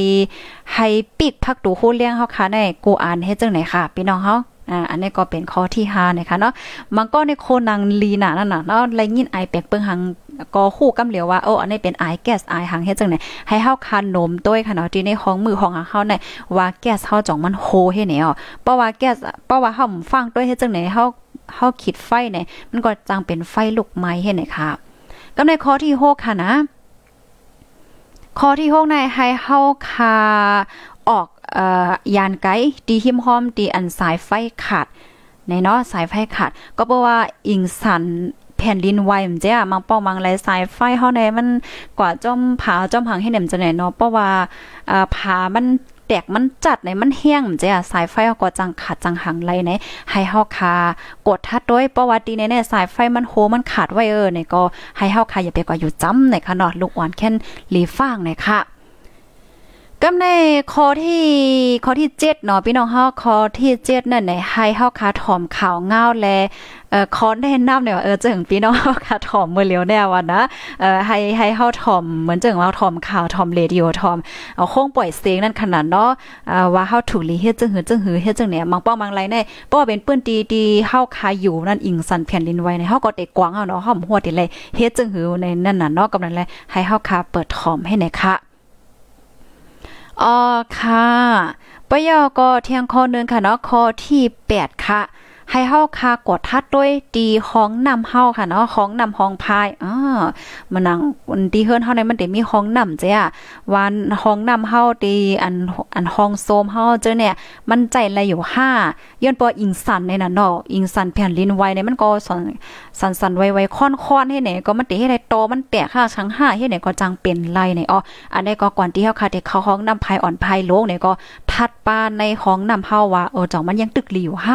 ให้ปิกพักตูโคเลี้ยงเฮาคาในกูอ่านเฮ็ดจังไหนค่ะพี่น้องเฮาอ่าอันนี้ก็เป็นข้อที่5นะคะเนาะมันก็ในโคนังลีน่ะนั่นน่ะเนาะไลยินไอแปลกเปิงหังก็คู่กำเหลียวว่าโอ้อันนี้เป็นไอแก๊สไอหังเฮ็ดจังไหนให้เฮาคานนมต้วยค่ะเนาะที่ในห้องมือของเฮาเนี่ยว่าแก๊สเฮาจ่องมันโฮเฮ็ดแนวเพราะว่าแก๊สเพราะว่าเฮาฟังต้วยเฮ็ดจังไหนเฮาเฮาคิดไฟเนี่ยมันก็จังเป็นไฟลุกไหม้เฮ็ดไหนค่ะกำในข้อที่6ค่ะนะ ข้อที่6ในให้เฮาคาออกเอ่อยานไกดีหิมหอมดีอันสายไฟขาดในเนาะสายไฟขาดก็เพราะว่าอิงสัน แผ่นดินไหวมันเจ้ะมังป้องมังไรสายไฟเฮาในมันกว่าจอมผาจอมหังให้เหน่มจะไหนเนาะเพราะว่าอ่าผามันแตกมันจัดในมันแห้งจ้ะสายไฟเฮาก็จังขาดจังหังไรในให้เฮาคากดทัดด้วยเพราะว่าตีในเนี่ยสายไฟมันโหมันขาดไว้เออเนี่ยก็ให้เฮาคาอย่าไปกว่าอยู่จ้ำในค่ะเนาะลูกอ่อนแค่นลีฟ้างเนี่ยค่ะ กำในข้อที่ข้อที่7เนาะพี่น้องเฮาข้อที่7นั่นไหนให้เฮาคาถอมข่าวเงาแลเอ่อขอแนะนำเนี่ยเออจึงพี่น้องเฮาคาถอมมื้อเลียวแน่ว่านะเอ่อให้ให้เฮาถอมเหมือนจึงว่าถอมข่าวถอมเรดิโอถอมเอาคงปล่อยเสียงนั่นขนาดเนาะอ่าว่าเฮาถูกลีเฮ็ดจึงหือจึงหือเฮ็ดจึงเนี่ยบางป้องบางไรแน่บ่เป็นปื้นตีดีเฮาคาอยู่นั่นอิงสันแผ่นดินไหวในเฮาก็เตกวางเอาเนาะเฮาหัวติเลยเฮ็ดจึงหือในนั่นน่ะเนาะกำลังเลยให้เฮาคาเปิดถอมให้ไหนค่ะ อ๋อค่ะปยอก็เที่ยงข้อนึงค่ะเนาะข้อที่ 8 ค่ะ ให้เฮาคากดทัดด้วยดีห้องนำเฮาค่ะเนาะห้องนำห้องพายอ๋อมันนังวันดีเฮิรนเฮาในมันได้มีห้องนำจ้ะวันห้องนำเฮาดีอันอันห้องโซมเฮาเจอเนี่ย มันใจอะไรอยู่5ย้อนปออิงสันในน่ะเนาะอิงสันแผ่นลินไวในมันก็สันสันสันไวๆค่อนๆให้ไหนก็มันติให้ได้โตมันแตกค่าชั้ง5ให้ไหนก็จังเป็นไรในอ๋ออันนี้ก็ก่อนที่เฮาค่ะที่เขาห้องนำพายอ่อนพายโลกเนี่ยก็ทัดปานในห้องนำเฮาว่าเออจังมันยังตึกหลีอยู่5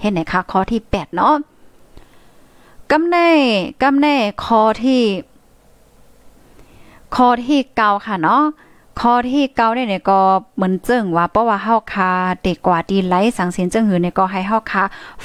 เห็นไหนคะข้อที่ 8 เนาะกำแน่กำแน่ข้อที่ ข้อที่เก้าค่ะเนาะ ข้อที่เก้าเนี่ยก็เหมือนเจึงว่าเพราะว่าเฮาคาเด็กกว่าดีไลสังเสียนจึงหือเนี่ยก็ให้เฮาคา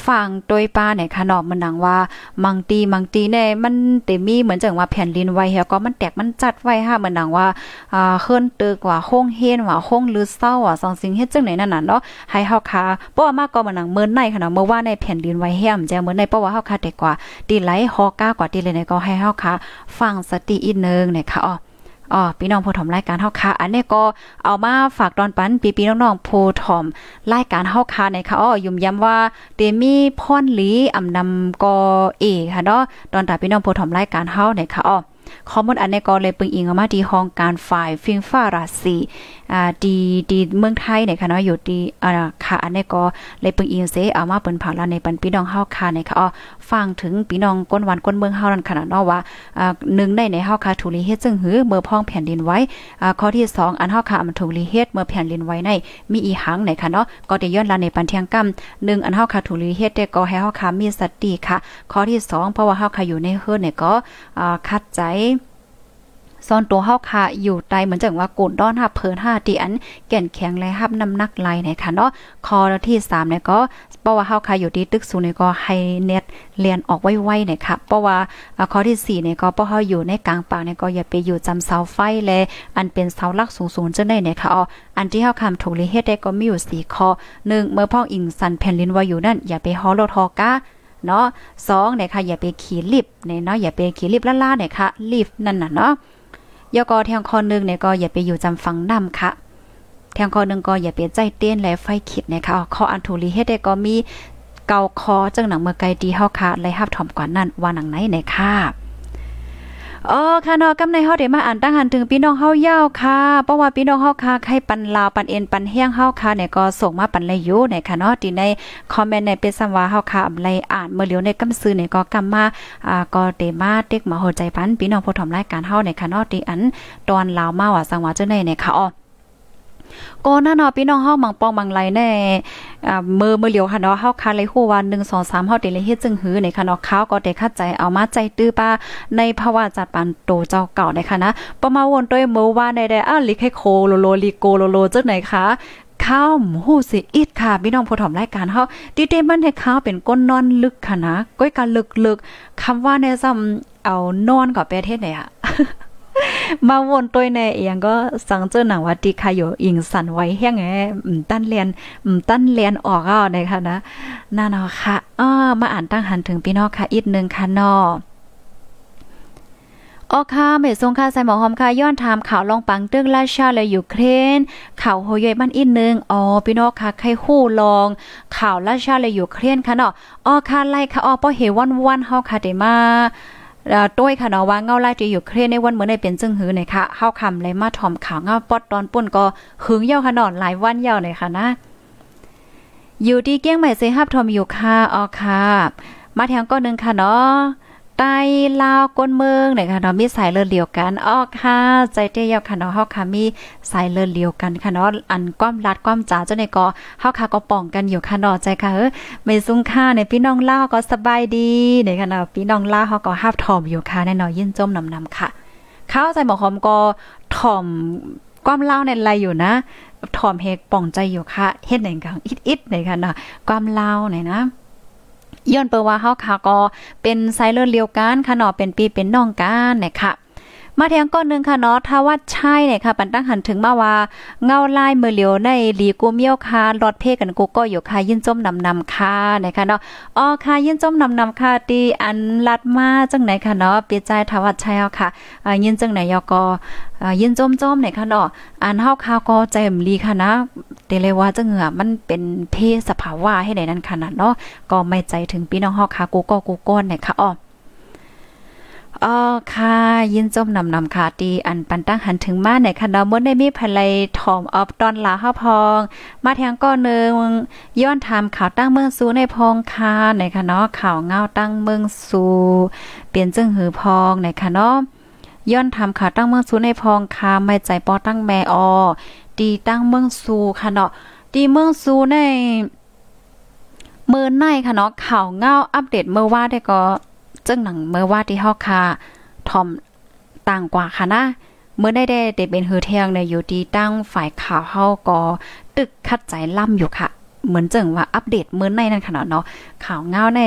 ฟังโดยป้าเนี่ยค่ะนาะมันดังว่ามังตีมังตีเนี่ยมันเตมีเหมือนเจังว่าแผ่นดินไว้แล้วก็มันแตกมันจัดไว้ค่ะมันดังว่าอ่าเคลื่อนตึกว่าโค้งเฮียนว่าโค้งลือเศร้าอะสังสิงเฮ็ดจังไหนนั่นน่ะเนาะให้เฮาคาเพราะว่ามากก็มันดังเมินในค่ะเนาะเมื่อว่าในแผ่นดินไว้แฮมจะเหมือนในเพราะว่าเฮาคาเด็กกว่าดีไลฮอก้ากว่าดีเลยเนี่ยก็ให้เฮาคาฟังสติอีกนึงเนี่ยค่ะอ๋อ อ๋อพี่น้องผู้ถมรายการเฮาค่ะ อันนี้ก็เอามาฝากตอนปันปีพี่น้องๆผู้ถมรายการเฮาค่ะในค่ะอ๋อยุ่มย้ำว่าเตมีพรหลีอำนำกอเอค่ะเนาะตอนตาพี่น้องผู้ถมรายการเฮาในค่ะอ๋อข้อมูลอันนี้ก็เลยปึงอิงออกมาที่ห้องการฝ่ายฟิงฟ้าราศี อ่าดีดีเมืองไทยเนี่ยค่ะเนาะอยู่ดีอ่าค่ะอันนี้ก็เลยเปิงอิงเซเอามาเปิ้นผ่าลาในปันพี่น้องเฮาค่ะเนี่ยค่ะอ๋อฟังถึงพี่น้องก้นวันก้นเมืองเฮานั่นขนาดเนาะว่าอ่าหนึ่งในในเฮาค่ะถูลีเฮ็ดจึงหือเมื่อพ้องแผ่นดินไว้อ่าข้อที่ 2 อันเฮาค่ะมันถูลีเฮ็ดเมื่อแผ่นดินไว้ในมีอีหังไหนค่ะเนาะก็ได้ย้อนลาในปันเที่ยงกำหนึ่งอันเฮาค่ะถูลีเฮ็ดได้ก็ให้เฮาค่ะมีสติค่ะ ข้อที่ 2 เพราะว่าเฮาค่ะอยู่ในเฮือนเนี่ยก็อ่าคัดใจ ซ่อนตัวเฮาค่ะอยู่ใต้เหมือนจังว่ากูนด้อนหับเพิ่นห้าที่อันแก่นแข็งและหับน้ำหนักไหลเนี่ยค่ะเนาะข้อที่3เนี่ยก็เพราะว่าเฮาค่ะอยู่ที่ตึกสูงเนี่ยก็ให้เน็ตเรียนออกไวๆเนี่ยค่ะเพราะว่าข้อที่4เนี่ยก็เพราะเฮาอยู่ในกลางป่าเนี่ยก็อย่าไปอยู่จำเสาไฟแลอันเป็นเสาหลักสูงๆจังได๋เนี่ยค่ะอ๋ออันที่เฮาคำถูกลิเฮ็ดได้ก็มีอยู่ 4 ข้อ1เมื่อพ่องอิงสันแผ่นดินไหวอยู่นั่นอย่าไปฮอโลทอกาเนาะสองเนี่ยค่ะอย่าไปขี่ลิฟต์เนี่ยเนาะอย่าไปขี่ลิฟต์ล่าๆเนี่ยค่ะลิฟต์นั่นน่ะเนาะ ยกอแทงคอนึงเนี่ยก็อย่าไปอยู่จำฝังนำค่ะแทงคอนึงก็อย่าไปใจเต้นและไฟขิดนะคะข้ออันทูลีเฮ็ดได้ก็มีเกาคอจังหนังเมื่อไกลดีเฮาค่ะไล่ฮับถ่อมกว่านั้นว่าหนังไหนเนี่ยค่ะ อ๋อค่ะนอตกำในเฮาได้มาอ่านตั้งหันถึงพี่น้องเฮายาวค่ะเพราะว่าพี่น้องเฮาค่ะใครปันลาวปันเอ็นปันเฮียงเฮาค่ะเนี่ยก็ส่งมาปันเลยอยู่ในค่ะเนาะที่ในคอมเมนต์ในเป็นสัมว่าเฮาค่ะไลอ่านเมื่อเหลียวในกำซื้อเนี่ยก็กำมาอ่าก็เตมาเด็กมาโหใจปันพี่น้องผู้ถมรายการเฮาในค่ะเนาะที่อันตอนลาวมาว่าสังว่าจังได๋เนี่ยค่ะอ๋อ ก็น่านาะพี่น้องเฮามังปองมังไหลแน่อ่ามือมือเหลียวค่ะเนาะเฮาคาเลยฮู้ว่า1 2 3เฮาได้เลยเฮ็ดจึงหือในค่ะเนาะข้าวก็ได้คัดใจเอามาใจตื้อป้าในภาวะจัดปันโตเจ้าเก่าในค่ะนะประมาวนด้วยมือว่าในได้อ้าลิให้โคโลโลลิโกโลโลจังไหนคะข้าวหูสิอิดค่ะพี่น้องผู้ถมรายการเฮาดีเดมันให้ข้าวเป็นก้นนอนลึกค่ะนะก้อยกันลึกๆคำว่าในซ้ำเอานอนกับประเทศไหนอะ มาวนตัวในเอียงก็สังเจอหนังว่าติคาอยู่อิงสันไว้แห้งแอมตั้นเรียนตั้นเรียนออกอะนะคะนะน่าเนาะค่ะอ้อมาอ่านตั้งหันถึงพี่น้องค่ะอีกนึงค่ะนาะออค่ะเมซงค่ะใส่หมอหอมค่ะย้อนถามข่าวลองปังตึกราชาและยูเครนข่าวโฮยยมันอีกนึงอ๋อพี่น้องค่ะใครฮู้ลอง ข่าวราชาและยูเครนค่ะเนาะอ๋อค่ะไล่ค่ะอ๋อป้อเฮวันวันเฮาค่ะได้มา ต้วยค่ะเนาะว่าเงาไล่ที่อยู่เครในวันเมื่อในเป็นจึงหือเนี่ยค่ะเข้าคำเลยมาถ่อมข่าวเงาปอดตอนป่นก็หึงเยาวค่ะนอนหลายวันเยาวเลยค่ะนะ อยู่ที่เกี้ยงใหม่เซฮับทอมอยู่ค่ะอ๋อค่ะ มาแทงก้อนหนึ่งค่ะเนาะ ใต้ลาวก้นเมืองเนี่ยค่ะเนาะมีสายเลือดเดียวกันออกค่ะใจเตี้ยค่ะเนาะเฮาค่ะมีสายเลือดเดียวกันค่ะเนาะอันความรัดความจ๋าเจ้าในก็เฮาค่ะก็ป้องกันอยู่ค่ะเนาะใจค่ะเออไม่ซุ้งค่าในพี่น้องลาวก็สบายดีเนี่ยค่ะเนาะพี่น้องลาวเฮาก็ฮับถ่อมอยู่ค่ะแน่นอนยินจมนำๆค่ะข้าวใจหมอหอมก็ถ่อมความเล่าในไรอยู่นะถ่อมเฮกป่องใจอยู่ค่ะเฮ็ดไหนกังอิดๆไหนค่ะนะความเล่าไหนนะ ย้อนเปว่าเฮาค่ะก็เป็นไซเลอร์เลียวกันค่ะเนาะเป็นปีเป็นน้องกันนะคะ มาแทงก้อนนึงค่ะเนาะถ้าว่าใช่เนี่ยค่ะปันตั้งหันถึงมาว่าเงาลายมือเหลียวในหลีกูเมียวค่ะรอดเพกันกูก็อยู่ค่ะยินจมนำนำค่ะนะคะเนาะอ๋อค่ะยินจมนำนำค่ะตีอันลัดมาจังไหนค่ะเนาะเปียใจทวัดชัยเอาค่ะยินจังไหนยอกอยินจมจมเนี่ยค่ะเนาะอันเฮาข่าวก็ใจมลีค่ะนะเดเลยว่าจังเหงือมันเป็นเพศสภาวะให้ได้นั้นขนาดเนาะก็ไม่ใจถึงพี่น้องเฮาค่ะกูก็กูก้นเนี่ยค่ะอ๋อ อ๋อค่ะยินจมนำนำค่ะตีอันปันตั้งหันถึงมาในคันาวมดได้มีภรรยถอมออบตอนลาห้าพอง มาแทงก้อนนึงย้อนถามข่าวตั้งเมืองสูในพองค่ะในค่ะเนาะข่าวเงาตั้งเมืองสูเปลี่ยนจึงหือพองในค่ะเนาะย้อนทำข่าวตั้งเมืองสูในพองค่ะไม่ใจปอตั้งแม่ออตีตั้งเมืองสูค่ะเนาะตีเมืองสูในเมื่อในค่ะเนาะข่าวเงาอัปเดตเมื่อว่าได้ก็ จึงหนังเมื่อว่าที่เฮาค่ะทอมต่างกว่าค่ะนะเมื่อได้ได้ได้เป็นฮือเทียงในอยู่ที่ตั้งฝ่ายข่าวเฮาก็ตึกคัดใจล่ำอยู่ค่ะ เหมือนจังว่าอัปเดตเมื้อในนั่นขนาดเนาะข่าวเงาใน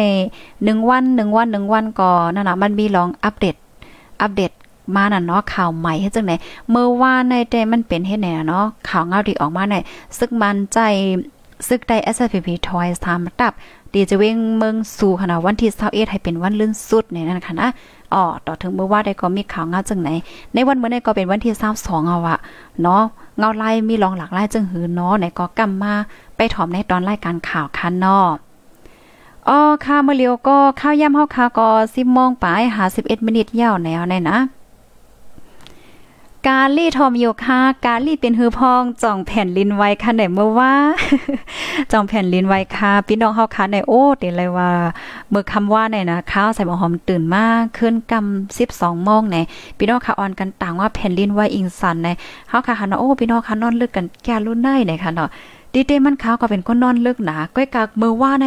1วัน1วัน1วันก็นั่นน่ะมันมีลองอัปเดตอัปเดตมาน่ะเนาะข่าวใหม่เฮ็ดจังได๋เมื่อว่าในแต่มันเป็นเฮ็ดแหน่เนาะข่าวเงาที่ออกมาในซึกมันใจซึกได้ SPP Toys ทำตับ ดีจะเว้งเมืองสู่ค่ะนะวันที่21ให้เป็นวันลื่นสุดในนั้นค่ะนะอ๋อต่อถึงเมื่อว่าได้ก็มีข่าวเงาจังไหน ในวันเมื่อนี้ก็เป็นวันที่22เอาอะเนาะเงาไล่มีรองหลักไล่จึงหือเนาะไหนก็กำมาไปถอมในตอนรายการข่าวคันเนาะอ๋อค่ะเมื่อเลียวก็ข้าวย่ำเฮาค่ะก็10:00นปลาย51มินิทยาวแนวในนะ กาลี่ทอมโยค่ะกาลี่เป็นฮือพองจ่องแผ่นลินไว้ค่ะไหนเมื่อว่าจ่องแผ่นลินไว้ค่ะพี่น้องเฮาค่ะในโอ้เดี๋ยวเลยว่าเมื่อคำว่าในนะข้าวใส่หมอหอมตื่นมากขึ้นกำ12โมงไหนพี่น้องค่ะออนกันต่างว่าแผ่นลินไว้อิงสันในเฮาค่ะค่ะเนาะโอ้พี่น้องค่ะนอนลึกกันแก่รุ่นได้ในค่ะเนาะ ดีเต้มันขาวก็เป็นคนนอนลึกหนาก้อยกากมือว่าใน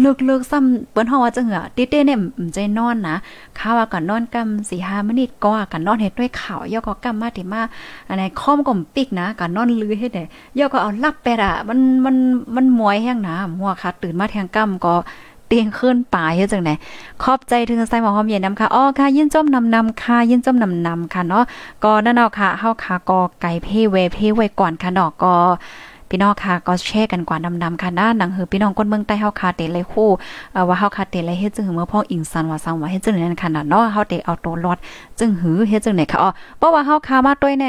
เลึกๆซ้ำเปิ้นเฮาว่าจังเหรอดีเต้เนี่ยใจนอนนะข้าวว่าก็นอนกำ4-5มินิก็กันนอนเฮ็ดด้วยข่าวยอก็กำมาที่มาอันไหนค้อมก็ปิกนะกันนอนลือเฮ็ดได้ยอก็เอาลับไปอะมันมันมันมวยแห้งนะหัวค่ะตื่นมาแทงกำก็เตียงขึ้นป่าเฮ็ดจังได๋ขอบใจถึงใส่หมอหอมเย็นนำค่ะอ๋อค่ะยินจมนำนำค่ะยินจมนำนำค่ะเนาะก็นั่นเอาค่ะเฮาค่ะก็ไก่เพเวเพไว้ก่อนค่ะเนาะก็ พี่น้องค่ะก็แชร์กันกว่าดำๆค่ะนะหนังหือพี่น้องก้นเมืองใต้เฮาคาเตเลยคู่ว่าเฮาคาเตเลยเฮ็ดจึงหือเมื่อพ่ออิงสันว่าซังว่าเฮ็ดจึงนั่นค่ะเนาะเฮาเตเอาตัวรอดจึงหือเฮ็ดจึงไหนค่ะอ๋อเพราะว่าเฮาคามาด้วยใน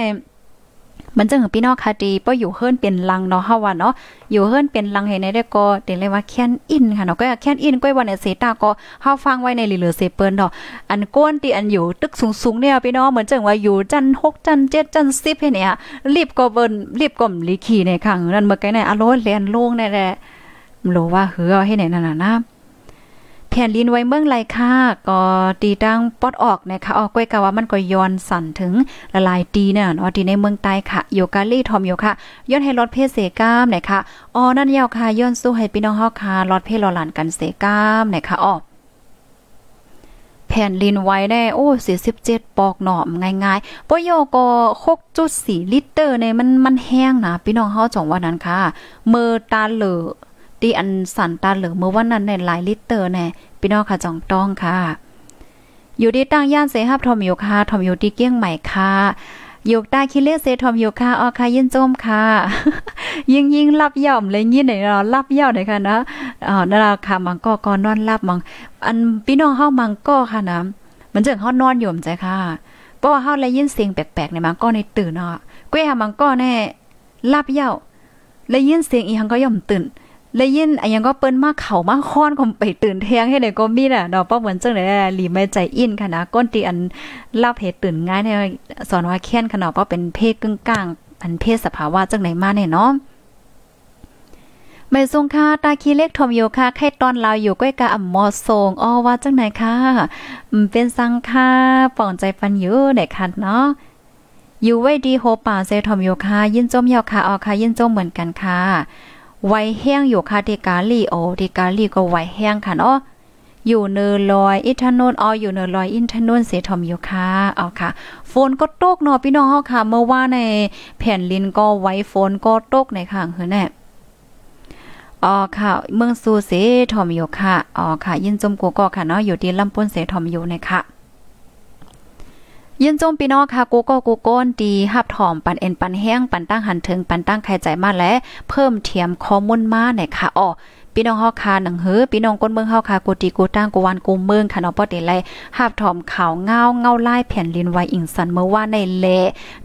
มันจังพี่น้องคดีป้ออยู่เฮิรนเป็นลังเนาะเฮาว่าเนาะอยู่เฮิรนเป็นลังให้ในได้ก็เต็เลยว่าแค้นอินค่ะเนาะก็แค้นอินก้อยวันเนี่ยเสตาก็เฮาฟังไว้ในเหลือเสเปิ้นเนาะอันก้นที่อันอยู่ตึกสูงๆเนี่ยพี่น้องเหมือนจังว่าอยู่จัน6จัน7จัน10ให้เนี่ยรีบก็เบิ่นรีบก็ลีขี่ในข้างนั้นเมื่อไกลในอารมณ์แลนโลงนั่นแหละรู้ว่าเหือให้ไหนนั่นน่ะนะ แผ่นลินไว้เมืองไรค่ะก็ตีตั้งปอดออกนะคะออกก้อยกะว่ามันก็ย้อนสั่นถึงละลายตีเนี่ยเนาะที่ในเมืองใต้ค่ะโยกาลี่ทอมโยค่ะย้อนให้รถเพศเสก้ามนะคะอ๋อนั่นยาวค่ะย้อนสู้ให้พี่น้องเฮาค่ะรถเพศรอหลานกันเสก้ามนะคะอ๋อแผ่นลินไว้ได้โอ้47ปอกหนอมง่ายๆปโยก็6.4ลิตรในมันมันแห้งนะพี่น้องเฮาจ่องว่านั้นค่ะมือตาเหลือ ตีอันสันตาเหลือเมื่อวันนั้นในหลายลิตรแน่พี่น้องค่ะจองต้องค่ะ อยู่ที่ตั้งย่านเสหับทอมอยู่ค่ะทอมอยู่ที่เกี้ยงใหม่ค่ะอยู่ใต้คิเลเซทอมอยู่ค่ะออค่ะยินโจมค่ะ ยิ่งยิ่งรับย่อมเลยยินไหนเรารับย่อมไหนค่ะนะอ๋อนั่นล่ะค่ะมังก็ก็นอนรับมัง อันพี่น้องเฮามังก็ค่ะนะมันจังเฮานอนอยู่ใจค่ะเพราะว่าเฮาได้ยินเสียงแปลกๆในมังก็ในตื่นเนาะก้วยหามังก็แน่รับย่อได้ยินเสียงอีหังก็ย่อมตื่น เลยยินอันยังก็เปิ้นมากเข่ามาค้อนคมไปตื่นเที่ยงให้ได้ก็มีน่ะดอกป้าเหมือนจังได๋หลีไม่ใจอินค่ะนะก้นตีอันลาเพจตื่นง่ายเนี่ยสอนว่าแค้นขนาดว่าเป็นเพศกึ่งกลางอันเพศสภาวะจังไหนมาเนี่ยเนาะไม่ทรงค่าตาคีเล็กทอมโยค่ะไข่ตอนลาวอยู่ก้อยกะอ่ำมอทรงอ้อว่าจังไหนค่ะเป็นสังค่าป่องใจปันอยู่เด็กคันเนาะอยู่ไว้ดีโฮป่าเซทอมโยค่ะยินจมยอค่ะออค่ะยินจมเหมือนกันค่ะ ไว้แห้งอยู่ค่ะที่กาลีโอที่กาลีก็ไว้แห้งค่ะเนาะอยู่เนอลอยอินทานนอออยู่เนอลอยอินทนนเสทอมอยู่ค่ะเอาค่ะ ฝนก็ตกเนาะพี่น้องเฮาค่ะ เมื่อว่าในแผ่นลินก็ไว้ฝนก็ตกในข้างเฮือแน่อ๋อค่ะ เมืองซูเสทอมอยู่ค่ะอ๋อค่ะ ยินจมกูก็ค่ะเนาะอยู่ที่ลำปุ้นเสทอมอยู่นะคะ ยินจมพี่น้องค่ะกูก็กูโก้นดีหับถอมปันเอ็นปันแห้งปันตั้งหันถึงปันตั้งไข่ใจมาและเพิ่มเทียมข้อมูลมาเนี่ยค่ะอ๋อ พี่น้องเฮาคาหนังเฮือพี่น้องก้นเมืองเฮาคากูตีกูตั้งกูวันกูเมืองค่ะเนาะปอเตไลหาบถอมข่าวเงาเงาลายแผ่นลินไวอิงสันเมื่อว่าในเล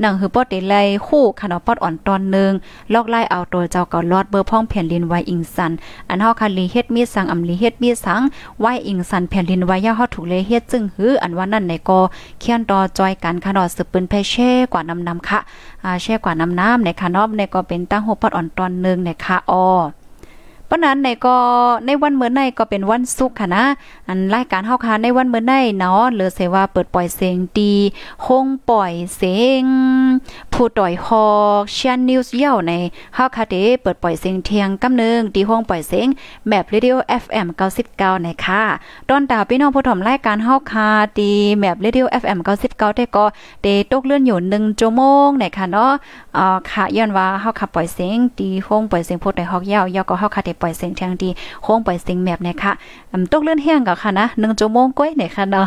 หนังเฮือปอเตไลคู่ค่ะเนาะปออ่อนตอนนึงลอกไล่เอาตัวเจ้าก็ลอดเบอร์พ่องแผ่นลินไวอิงสัน อันเฮาคาลีเฮ็ดมีสังอำลีเฮ็ดมีสังไวอิงสันแผ่นลินไวย่าเฮาถูกเลยเฮ็ดจึงหืออันว่านั่นในก็เขียนต่อจอยกันค่ะเนาะสืบปืนเพเช่กว่านำนำค่ะอ่าแช่กว่าน้ำน้ำในค่ะเนาะในก็เป็นตั้งหัวปอดอ่อนตอนนึงในค่ะอ้อ ราะนั้นในก็ในวันเมื่อในก็เป็นวันศุกร์ค่ะนะ อันรายการเฮาค่ะในวันเมื่อในเนาะหลือเสว่าเปิดปล่อยเสียงดีคงปล่อยเสียงผู้ต่อยฮอกเชียนนิวส์เย่าในเฮาค่ะเดเปิดปล่อยเสียงเทียงกำนึงดีห้องปล่อยเสียงแบบเรดิโอ FM 99ในค่ะตอนดาวพี่น้องผู้ถมรายการเฮาค่ะดีแบบเรดิโอ FM 99ได้ก็เดตกเลื่อนอยู่1ชั่วโมงในค่ะเนาะอ่าค่ะย้อนว่าเฮาค่ะปล่อยเสียงดีห้องปล่อยเสียงผู้ต่อยฮอกเย่าย่อก็เฮาค่ะปล่อยเสียงเทียงดีโค้งปล่อยเสียงแมบเนี่ยค่ะตกเลื่อนแห้งก็ค่ะนะ1ชั่วโมงก้อยเนี่ยค่ะเนาะ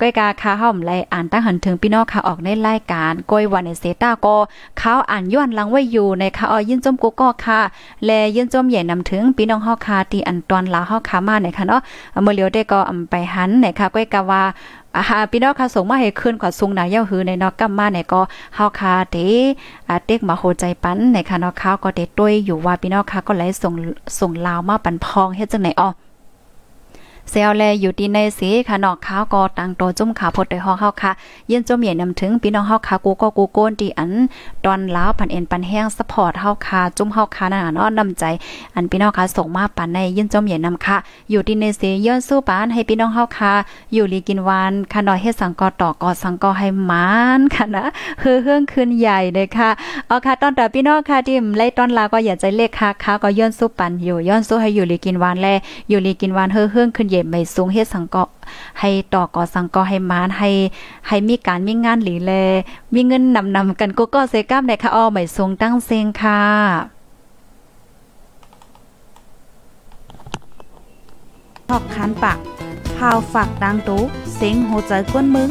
ก้อยกาค่ะห้อมไลอ่านตั้งหันถึงพี่น้องค่ะออกในรายการก้อยวันในเซตาก็เขาอ่านย้อนลังไว้อยู่ในค่ะออยินจมกูก็ค่ะ แลยินจมใหญ่นำถึงพี่น้องเฮาค่ะที่อันตอนลาเฮาค่ะมาเนี่ยค่ะเนาะเมื่อเลียวได้ก็อำไปหันเนี่ยค่ะก้อยกาว่าอาหาพี่น้องค่ะส่งมาให้ขึ้นกว่าซุงหนาเย้าหือในนอกกัมมาเนี่ยก็เฮาคาเตอาเต็กมาโหใจปันในค่ะเนาะข้าวก็เตต้วยอยู่ว่าพี่น้องค่ะก็ไหลส่งส่งลาวมาปันพองเฮ็ดจังไหนอ้อ เซลแลอยู่ที่ในสีค่ะนอกขาวก็ตังโตจุ่มขาพดได้ฮอกเฮาค่ะ เยินจมเหยียนำถึงพี่น้องเฮาค่ะกูก็กูโกนที่อันตอนลาวพันเอ็นปันแห้งซัพพอร์ตเฮาค่ะจุ่มเฮาค่ะนั่นน่ะเนาะนำใจ อันพี่น้องค่ะส่งมาปันในเยินจมเหยียนำค่ะ อยู่ที่ในสีย้อนสู้ปานให้พี่น้องเฮาค่ะ อยู่ลีกินวานค่ะนอยเฮ็ดสังกอต่อกอสังกอให้มานค่ะนะเฮือเฮืองคืนใหญ่เลยค่ะเอาค่ะตอนต่อพี่น้องค่ะที่ไล่ต้อนลาก็อย่าใจเลขค่ะค่ะก็ย้อนสู้ปันอยู่ย้อนสู้ให้อยู่ลีกินวานแลอยู่ลีกินวานเฮือเฮืองคืนใหญ่ไม่สูงเฮ็ดสังกอให้ต่อกอสังกอให้มานให้ให้มีการมีงานหลีแล มีเงินนำนำกันก็ก็เซก้ามในค่ะอ้อไม่สูงตั้งเซงค่ะหอกคันปากพาวฝากดังตู้เซ็งโหใจกวนมึง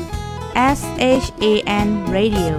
S H A N Radio